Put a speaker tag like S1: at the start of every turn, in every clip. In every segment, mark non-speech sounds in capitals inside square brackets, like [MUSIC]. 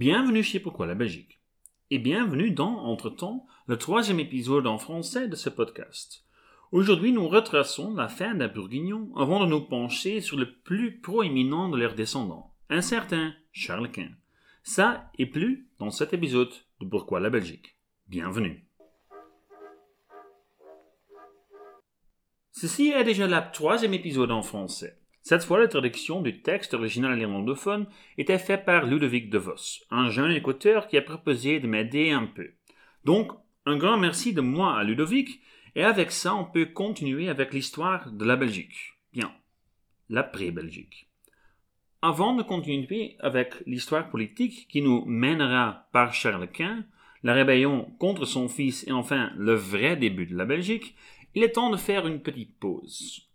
S1: Bienvenue chez Pourquoi la Belgique. Et bienvenue dans, entre-temps, le troisième épisode en français de ce podcast. Aujourd'hui, nous retraçons la fin des Bourguignons avant de nous pencher sur le plus proéminent de leurs descendants, un certain Charles Quint. Ça et plus dans cet épisode de Pourquoi la Belgique. Bienvenue. Ceci est déjà le troisième épisode en français. Cette fois, la traduction du texte original néerlandophone était faite par Ludovic de Vos, un jeune écouteur qui a proposé de m'aider un peu. Donc, un grand merci de moi à Ludovic, et avec ça, on peut continuer avec l'histoire de la Belgique. Bien, l'après-Belgique. Avant de continuer avec l'histoire politique qui nous mènera par Charles Quint, la rébellion contre son fils et enfin le vrai début de la Belgique, il est temps de faire une petite pause.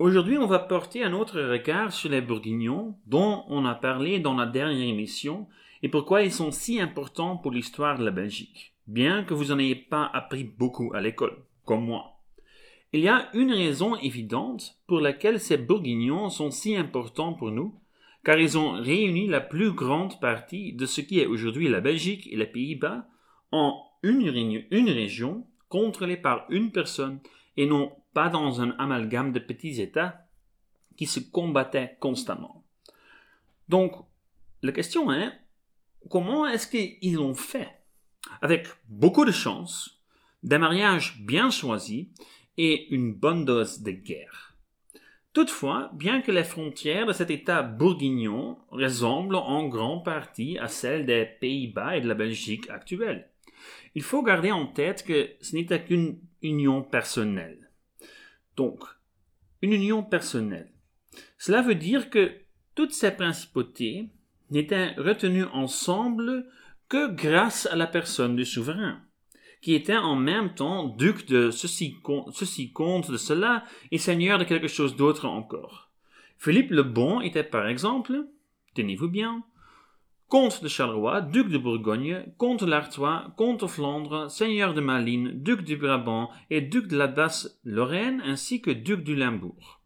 S1: Aujourd'hui, on va porter un autre regard sur les Bourguignons, dont on a parlé dans la dernière émission, et pourquoi ils sont si importants pour l'histoire de la Belgique, bien que vous n'en ayez pas appris beaucoup à l'école, comme moi. Il y a une raison évidente pour laquelle ces Bourguignons sont si importants pour nous, car ils ont réuni la plus grande partie de ce qui est aujourd'hui la Belgique et les Pays-Bas en une, une région contrôlée par une personne et non pas dans un amalgame de petits États qui se combattaient constamment. Donc, la question est, comment est-ce qu'ils l'ont fait? Avec beaucoup de chance, des mariages bien choisis et une bonne dose de guerre. Toutefois, bien que les frontières de cet État bourguignon ressemblent en grande partie à celles des Pays-Bas et de la Belgique actuelle, il faut garder en tête que ce n'était qu'une union personnelle. Donc, une union personnelle. Cela veut dire que toutes ces principautés n'étaient retenues ensemble que grâce à la personne du souverain, qui était en même temps duc de ceci, ceci comte de cela et seigneur de quelque chose d'autre encore. Philippe le Bon était par exemple, tenez-vous bien, comte de Charleroi, duc de Bourgogne, comte de l'Artois, comte de Flandre, seigneur de Malines, duc du Brabant et duc de la Basse-Lorraine, ainsi que duc du Limbourg.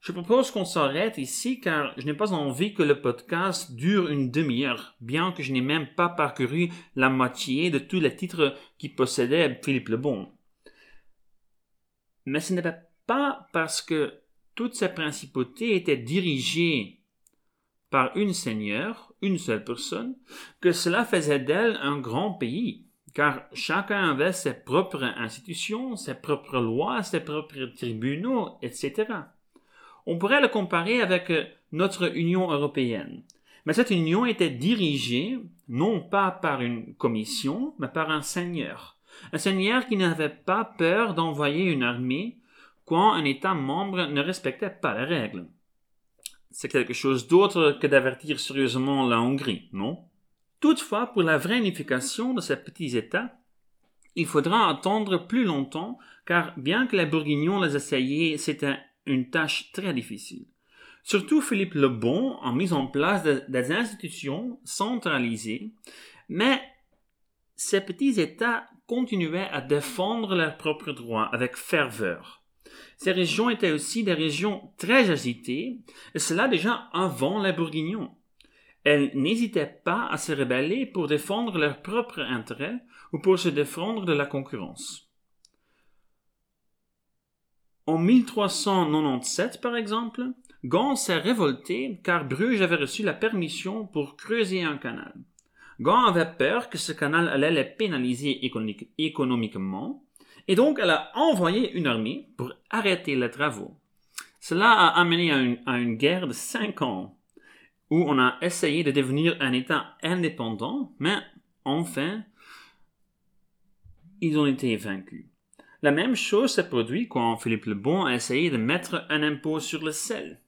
S1: Je propose qu'on s'arrête ici car je n'ai pas envie que le podcast dure une demi-heure, bien que je n'ai même pas parcouru la moitié de tous les titres qui possédait Philippe le Bon. Mais ce n'était pas parce que toutes ces principautés étaient dirigées par une seigneur, une seule personne, que cela faisait d'elle un grand pays, car chacun avait ses propres institutions, ses propres lois, ses propres tribunaux, etc. On pourrait le comparer avec notre Union européenne. Mais cette union était dirigée non pas par une commission, mais par un seigneur. Un seigneur qui n'avait pas peur d'envoyer une armée quand un État membre ne respectait pas les règles c'est quelque chose d'autre que d'avertir sérieusement la Hongrie, non? Toutefois, pour la vraie unification de ces petits États, il faudra attendre plus longtemps, car bien que les Bourguignons les essayaient, c'était une tâche très difficile. Surtout Philippe le Bon a mis en place des institutions centralisées, mais ces petits États continuaient à défendre leurs propres droits avec ferveur. Ces régions étaient aussi des régions très agitées, et cela déjà avant les Bourguignons. Elles n'hésitaient pas à se rebeller pour défendre leurs propres intérêts ou pour se défendre de la concurrence. En 1397, par exemple, Gand s'est révolté car Bruges avait reçu la permission pour creuser un canal. Gand avait peur que ce canal allait les pénaliser économiquement et donc, elle a envoyé une armée pour arrêter les travaux. Cela a amené à une, guerre de cinq ans, où on a essayé de devenir un État indépendant, mais enfin, ils ont été vaincus. La même chose s'est produite quand Philippe le Bon a essayé de mettre un impôt sur le sel.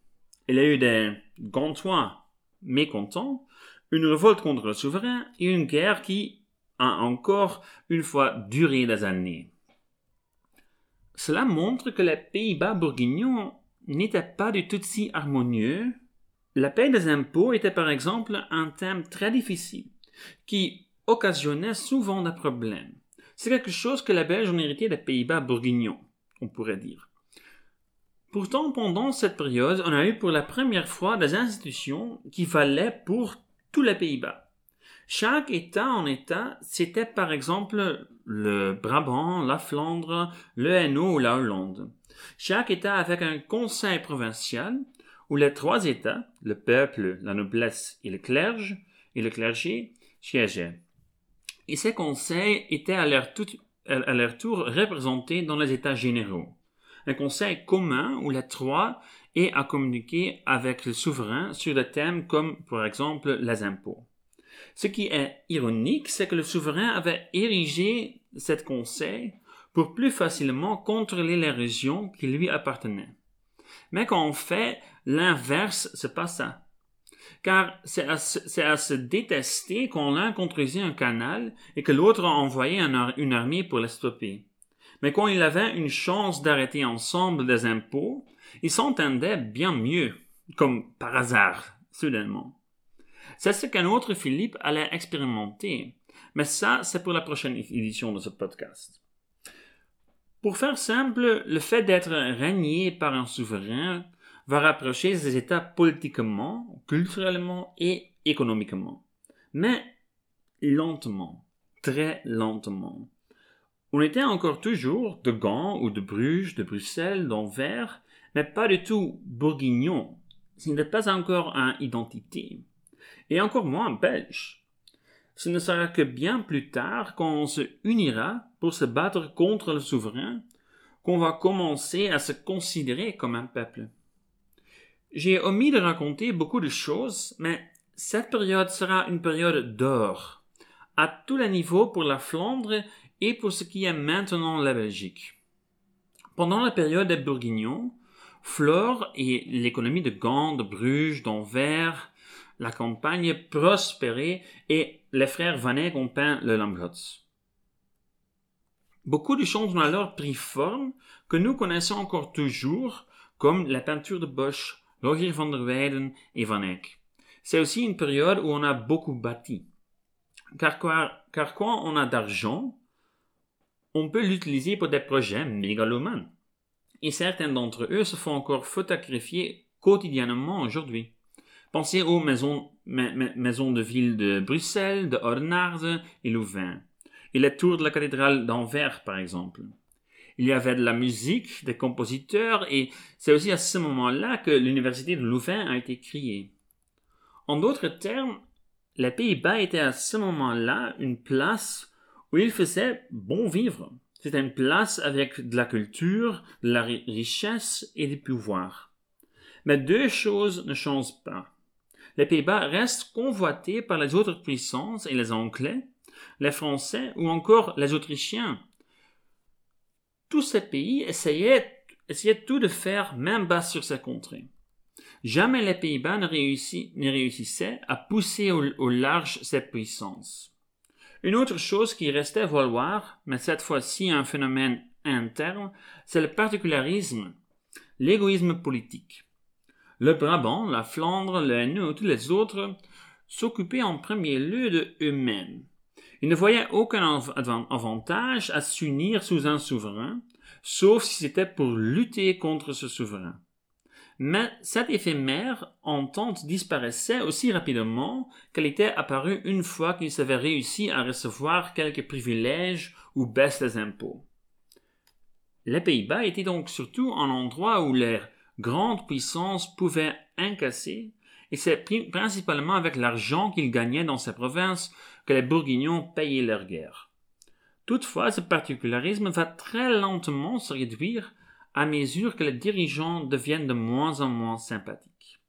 S1: Il y a eu des Gantois mécontents, une révolte contre le souverain et une guerre qui a encore une fois duré des années. Cela montre que les Pays-Bas bourguignons n'étaient pas du tout si harmonieux. La paie des impôts était par exemple un thème très difficile, qui occasionnait souvent des problèmes. C'est quelque chose que les Belges ont hérité des Pays-Bas bourguignons, on pourrait dire. Pourtant, pendant cette période, on a eu pour la première fois des institutions qui valaient pour tous les Pays-Bas. Chaque État en État, c'était par exemple le Brabant, la Flandre, le Hainaut ou la Hollande. Chaque État avait un conseil provincial où les trois États, le peuple, la noblesse et le clergé, et le clergé siégeaient. Et ces conseils étaient à leur, à leur tour représentés dans les États généraux. Un conseil commun où les trois aient à communiquer avec le souverain sur des thèmes comme, par exemple, les impôts. Ce qui est ironique, c'est que le souverain avait érigé cet conseil pour plus facilement contrôler les régions qui lui appartenaient. Mais qu'en fait, l'inverse se passa. Car c'est à, se détester quand l'un contrôlait un canal et que l'autre envoyait une armée pour le stopper. Mais quand il avait une chance d'arrêter ensemble des impôts, ils s'entendaient bien mieux, comme par hasard, soudainement. C'est ce qu'un autre Philippe allait expérimenter. Mais ça, c'est pour la prochaine édition de ce podcast. Pour faire simple, le fait d'être régné par un souverain va rapprocher les États politiquement, culturellement et économiquement. Mais lentement, très lentement. On était encore toujours de Gand ou de Bruges, de Bruxelles, d'Anvers, mais pas du tout bourguignon. Ce n'est pas encore une identité et encore moins belge. Ce ne sera que bien plus tard, quand on se unira pour se battre contre le souverain, qu'on va commencer à se considérer comme un peuple. J'ai omis de raconter beaucoup de choses, mais cette période sera une période d'or, à tous les niveaux pour la Flandre et pour ce qui est maintenant la Belgique. Pendant la période des Bourguignons, Flore et l'économie de Gand, de Bruges, d'Anvers, la campagne prospérait et les frères Vanek ont peint le Lamgots. Beaucoup de choses ont alors pris forme que nous connaissons encore toujours, comme la peinture de Bosch, Rogier van der Weyden et Van Eyck. C'est aussi une période où on a beaucoup bâti. Car, car quand on a d'argent, on peut l'utiliser pour des projets mégalomanes. Et certains d'entre eux se font encore photographier quotidiennement aujourd'hui. Pensez aux maisons, de ville de Bruxelles, de Ornarde et Louvain, et la tour de la cathédrale d'Anvers, par exemple. Il y avait de la musique, des compositeurs, et c'est aussi à ce moment-là que l'université de Louvain a été créée. En d'autres termes, les Pays-Bas étaient à ce moment-là une place où il faisait bon vivre. C'était une place avec de la culture, de la richesse et du pouvoir. Mais deux choses ne changent pas les Pays-Bas restent convoités par les autres puissances et les Anglais, les Français ou encore les Autrichiens. Tous ces pays essayaient, tout de faire même bas sur ces contrées. Jamais les Pays-Bas ne, réussissaient à pousser au, large cette puissance. Une autre chose qui restait à valoir, mais cette fois-ci un phénomène interne, c'est le particularisme, l'égoïsme politique. Le Brabant, la Flandre, le Hainaut, tous les autres s'occupaient en premier lieu de eux-mêmes. Ils ne voyaient aucun avantage à s'unir sous un souverain, sauf si c'était pour lutter contre ce souverain. Mais cette éphémère entente disparaissait aussi rapidement qu'elle était apparue une fois qu'ils avaient réussi à recevoir quelques privilèges ou baisse des impôts. Les Pays-Bas étaient donc surtout un endroit où l'air grande puissance pouvait incasser, et c'est principalement avec l'argent qu'ils gagnaient dans ces provinces que les Bourguignons payaient leur guerre. Toutefois, ce particularisme va très lentement se réduire à mesure que les dirigeants deviennent de moins en moins sympathiques.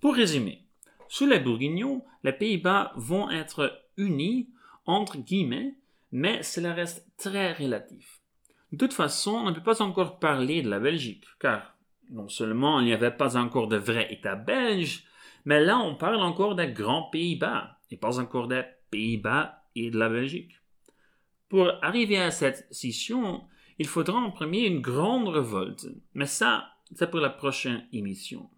S1: Pour résumer, sous les Bourguignons, les Pays-Bas vont être unis, entre guillemets, mais cela reste très relatif. De toute façon, on ne peut pas encore parler de la Belgique, car non seulement il n'y avait pas encore de vrai État belge, mais là on parle encore des grands Pays-Bas, et pas encore des Pays-Bas et de la Belgique. Pour arriver à cette scission, il faudra en premier une grande révolte, mais ça, c'est pour la prochaine émission.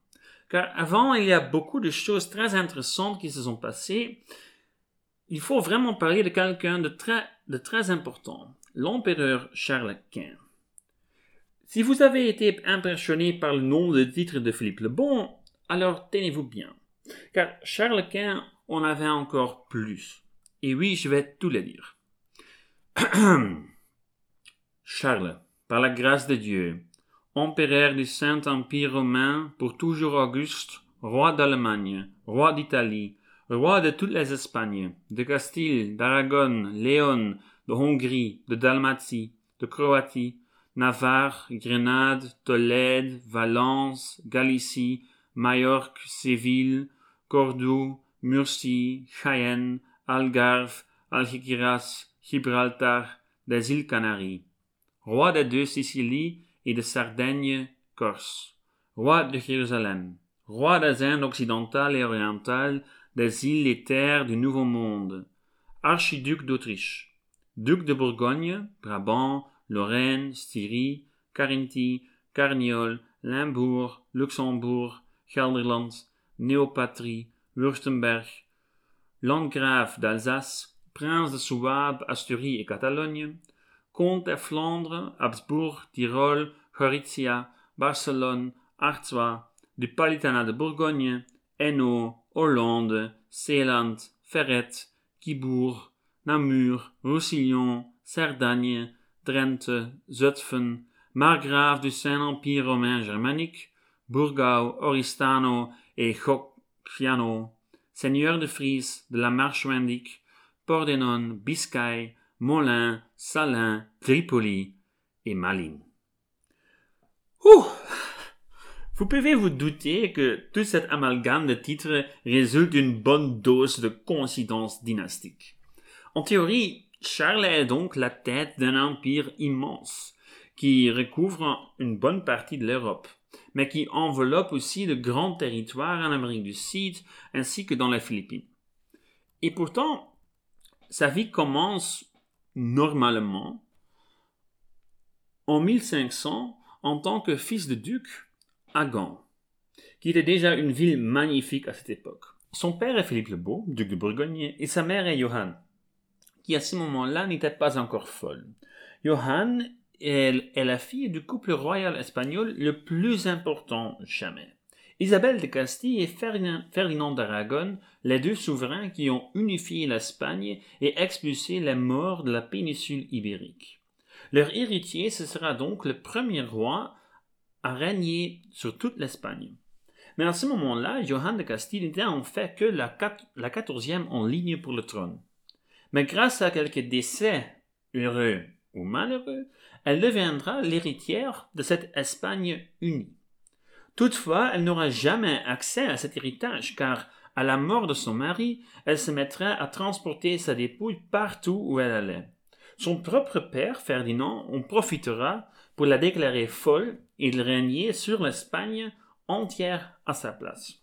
S1: Car avant, il y a beaucoup de choses très intéressantes qui se sont passées. Il faut vraiment parler de quelqu'un de très, de très important l'empereur Charles Quint. Si vous avez été impressionné par le nom de titre de Philippe le Bon, alors tenez-vous bien, car Charles Quint on avait encore plus. Et oui, je vais tout le dire. [CLEARS THROAT] Charles, par la grâce de Dieu, empereur du Saint-Empire romain pour toujours Auguste, roi d'Allemagne, roi d'Italie, roi de toutes les Espagnes, de Castille, d'Aragon, Léon, de Hongrie, de Dalmatie, de Croatie, Navarre, Grenade, Tolède, Valence, Galicie, Majorque, Séville, Cordoue, Murcie, Cheyenne, Algarve, Algeciras, Gibraltar, des îles Canaries, roi des deux Sicilies et de Sardaigne, Corse, roi de Jérusalem, roi des Indes occidentales et orientales, des îles et terres du Nouveau Monde, archiduc d'Autriche, duc de Bourgogne, Brabant, Lorraine, Styrie, Carinthie, Carniole, Limbourg, Luxembourg, Gelderland, Neopatrie, Württemberg, landgrave d'Alsace, prince de Souabe, Asturie et Catalogne, comte de Flandre, Habsbourg, Tyrol, Gorizia, Barcelone, Artois, du Palatinat de Bourgogne, Hainaut, Hollande, Zeeland, Ferret, Quibourg, Namur, Roussillon, Cerdagne, Drenthe, Zutphen, margrave du Saint-Empire romain germanique, Bourgau, Oristano et Gocciano, seigneur de Frise, de la Marche Pordenon, Biscaye, Molin, Salin, Tripoli et Malines. Vous pouvez vous douter que tout cet amalgame de titres résulte d'une bonne dose de coïncidence dynastique. En théorie, Charles est donc la tête d'un empire immense, qui recouvre une bonne partie de l'Europe, mais qui enveloppe aussi de grands territoires en Amérique du Sud ainsi que dans les Philippines. Et pourtant, sa vie commence normalement en 1500 en tant que fils de duc à Gand, qui était déjà une ville magnifique à cette époque. Son père est Philippe le Beau, duc de Bourgogne, et sa mère est Johanne, à ce moment-là n'était pas encore folle. Johanne est, est la fille du couple royal espagnol le plus important jamais. Isabelle de Castille et Ferdinand d'Aragon, les deux souverains qui ont unifié l'Espagne et expulsé les morts de la péninsule ibérique. Leur héritier, ce sera donc le premier roi à régner sur toute l'Espagne. Mais à ce moment-là, Johanne de Castille n'était en fait que la, quatorzième en ligne pour le trône. Mais grâce à quelques décès, heureux ou malheureux, elle deviendra l'héritière de cette Espagne unie. Toutefois, elle n'aura jamais accès à cet héritage, car à la mort de son mari, elle se mettrait à transporter sa dépouille partout où elle allait. Son propre père, Ferdinand, en profitera pour la déclarer folle et de régner sur l'Espagne entière à sa place.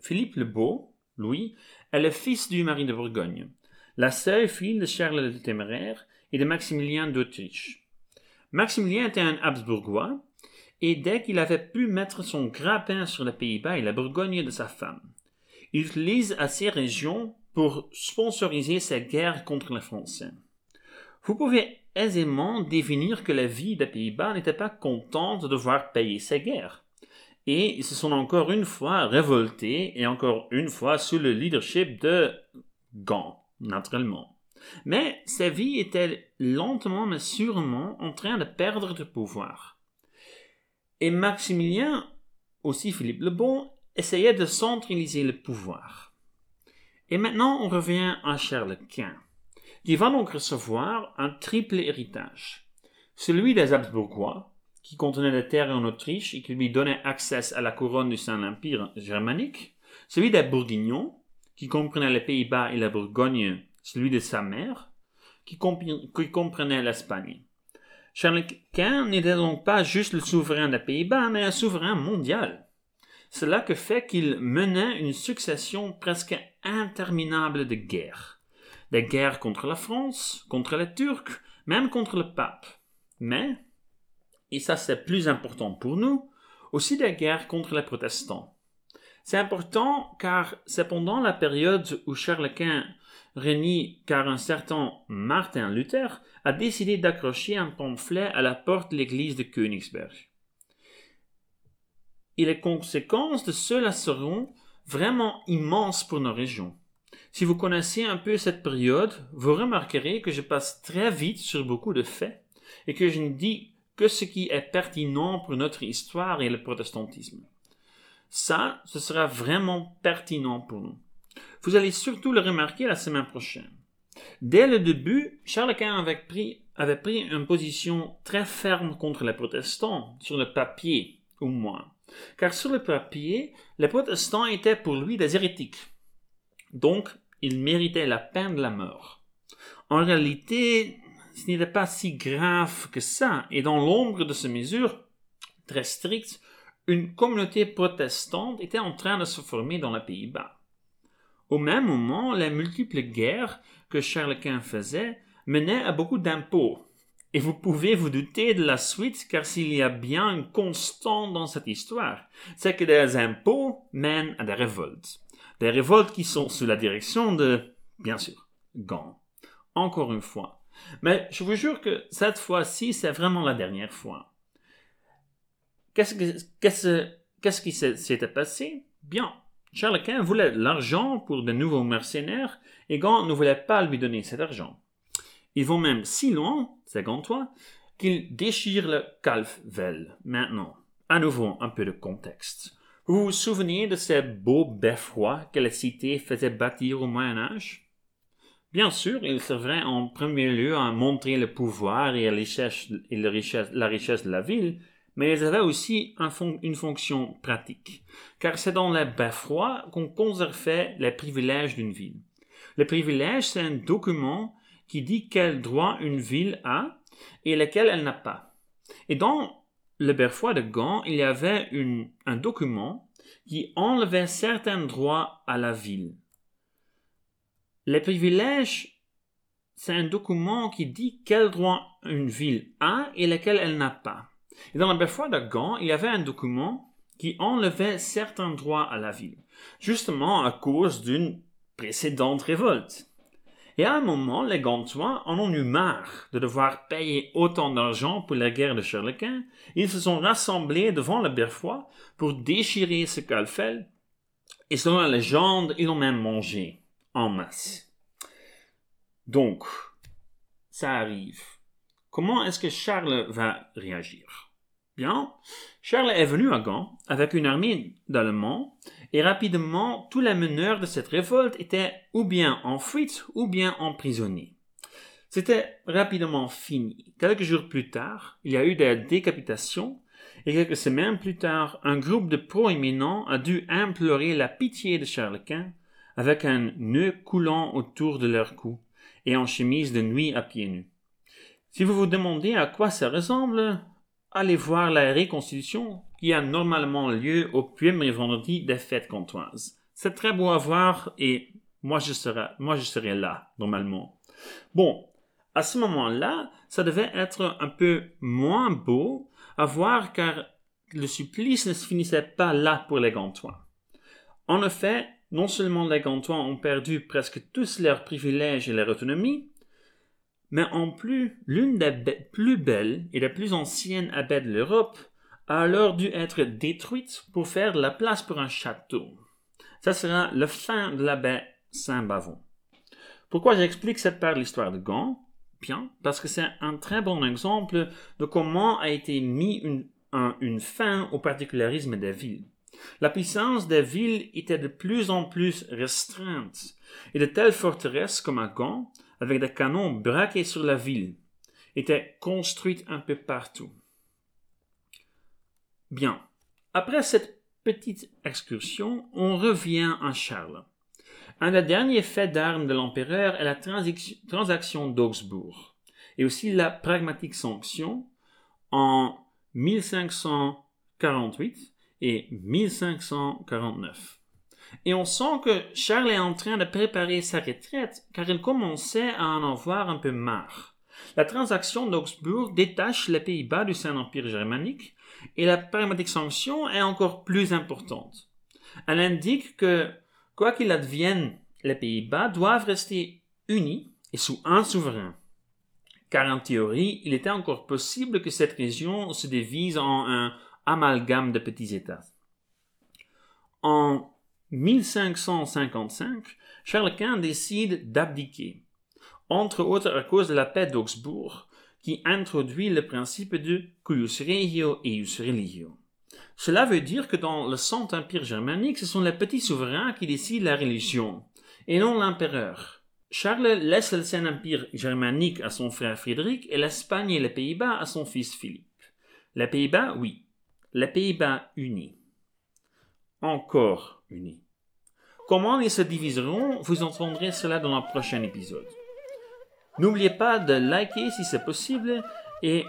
S1: Philippe le Beau, Louis, est le fils du mari de Bourgogne, la seule fille de Charles le Téméraire et de Maximilien d'Autriche. Maximilien était un Habsbourgois, et dès qu'il avait pu mettre son grappin sur les Pays-Bas et la Bourgogne de sa femme, il utilise à ces régions pour sponsoriser ses guerres contre les Français. Vous pouvez aisément définir que la vie des Pays-Bas n'était pas contente de devoir payer ses guerres. Et ils se sont encore une fois révoltés, et encore une fois sous le leadership de Gand, naturellement. Mais sa vie était lentement mais sûrement en train de perdre de pouvoir. Et Maximilien, aussi Philippe le Bon, essayait de centraliser le pouvoir. Et maintenant, on revient à Charles Quint, qui va donc recevoir un triple héritage. Celui des Habsbourgois, qui contenait des terres en Autriche et qui lui donnait accès à la couronne du Saint-Empire germanique. Celui des Bourguignons, qui comprenait les Pays-Bas et la Bourgogne, celui de sa mère, qui comprenait l'Espagne. Charles Quint n'était donc pas juste le souverain des Pays-Bas, mais un souverain mondial. Cela que fait qu'il menait une succession presque interminable de guerres. Des guerres contre la France, contre les Turcs, même contre le pape. Mais, et ça c'est plus important pour nous, aussi des guerres contre les protestants. C'est important car c'est pendant la période où Charles Quint régnait car un certain Martin Luther a décidé d'accrocher un pamphlet à la porte de l'église de Königsberg. Et les conséquences de cela seront vraiment immense pour nos régions. Si vous connaissez un peu cette période, vous remarquerez que je passe très vite sur beaucoup de faits et que je ne dis que ce qui est pertinent pour notre histoire et le protestantisme. Ça, ce sera vraiment pertinent pour nous. Vous allez surtout le remarquer la semaine prochaine. Dès le début, Charles Quint avait pris, avait pris une position très ferme contre les protestants, sur le papier, au moins. Car sur le papier, les protestants étaient pour lui des hérétiques. Donc, ils méritaient la peine de la mort. En réalité, ce n'était pas si grave que ça, et dans l'ombre de ces mesures très strictes, une communauté protestante était en train de se former dans les Pays-Bas. Au même moment, les multiples guerres que Charles Quint faisait menaient à beaucoup d'impôts. Et vous pouvez vous douter de la suite, car s'il y a bien une constante dans cette histoire, c'est que des impôts mènent à des révoltes. Des révoltes qui sont sous la direction de, bien sûr, Gand. Encore une fois. Mais je vous jure que cette fois-ci, c'est vraiment la dernière fois. Qu'est-ce, qui s'était passé? Bien, Charles Quint voulait l'argent pour de nouveaux mercenaires et Gand ne voulait pas lui donner cet argent. Ils vont même si loin, c'est Gantois, qu'ils déchirent le Calfvel. Maintenant, à nouveau un peu de contexte. Vous vous souvenez de ces beaux beffrois que la cité faisait bâtir au Moyen Âge? Bien sûr, il servait en premier lieu à montrer le pouvoir et, la richesse, la richesse de la ville, mais elles avaient aussi une fonction pratique, car c'est dans les beffrois qu'on conservait les privilèges d'une ville. Le privilège, c'est un document qui dit quel droit une ville a et lequel elle n'a pas. Et dans le beffroi de Gand, il y avait un document qui enlevait certains droits à la ville. Les privilèges, c'est un document qui dit quel droit une ville a et lequel elle n'a pas. Et dans la beffroi de Gand, il y avait un document qui enlevait certains droits à la ville, justement à cause d'une précédente révolte. Et à un moment, les Gantois en ont eu marre de devoir payer autant d'argent pour la guerre de Charlequin. Ils se sont rassemblés devant le Beffroi pour déchirer ce calfel. Et selon la légende, ils l'ont même mangé en masse. Donc, ça arrive. Comment est-ce que Charles va réagir? Bien, Charles est venu à Gand avec une armée d'Allemands et rapidement tous les meneurs de cette révolte étaient ou bien en fuite ou bien emprisonnés. C'était rapidement fini. Quelques jours plus tard, il y a eu des décapitations et quelques semaines plus tard, un groupe de proéminents a dû implorer la pitié de Charles Quint avec un nœud coulant autour de leur cou et en chemise de nuit à pieds nus. Si vous vous demandez à quoi ça ressemble, allez voir la reconstitution qui a normalement lieu au premier vendredi des fêtes comtoises. C'est très beau à voir et moi je serai, moi je serai là, normalement. Bon, à ce moment-là, ça devait être un peu moins beau à voir car le supplice ne se finissait pas là pour les Gantois. En effet, non seulement les Gantois ont perdu presque tous leurs privilèges et leur autonomie, mais en plus, l'une des plus belles et des plus anciennes abbayes de l'Europe a alors dû être détruite pour faire la place pour un château. Ça sera le fin de l'abbaye Saint-Bavon. Pourquoi j'explique cette part de l'histoire de Gand? Bien, parce que c'est un très bon exemple de comment a été mis une, une fin au particularisme des villes. La puissance des villes était de plus en plus restreinte, et de telles forteresses comme à Gand avec des canons braqués sur la ville, était construite un peu partout. Bien, après cette petite excursion, on revient à Charles. Un des derniers faits d'armes de l'empereur est la transaction d'Augsbourg, et aussi la pragmatique sanction en 1548 et 1549. Et on sent que Charles est en train de préparer sa retraite car il commençait à en avoir un peu marre. La transaction d'Augsbourg détache les Pays-Bas du Saint-Empire germanique et la pragmatique sanction est encore plus importante. Elle indique que, quoi qu'il advienne, les Pays-Bas doivent rester unis et sous un souverain. Car en théorie, il était encore possible que cette région se divise en un amalgame de petits États. En 1555, Charles Quint décide d'abdiquer, entre autres à cause de la paix d'Augsbourg, qui introduit le principe de cuius regio eius religio. Cela veut dire que dans le Saint Empire germanique, ce sont les petits souverains qui décident la religion, et non l'empereur. Charles laisse le Saint-Empire germanique à son frère Frédéric et l'Espagne et les Pays-Bas à son fils Philippe. Les Pays-Bas, oui. Les Pays-Bas unis. Encore unis. Comment ils se diviseront, vous entendrez cela dans le prochain épisode. N'oubliez pas de liker si c'est possible et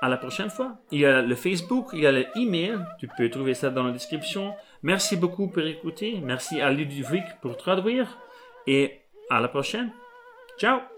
S1: à la prochaine fois. Il y a le Facebook, il y a l'email, tu peux trouver ça dans la description. Merci beaucoup pour écouter, merci à Ludovic pour traduire et à la prochaine. Ciao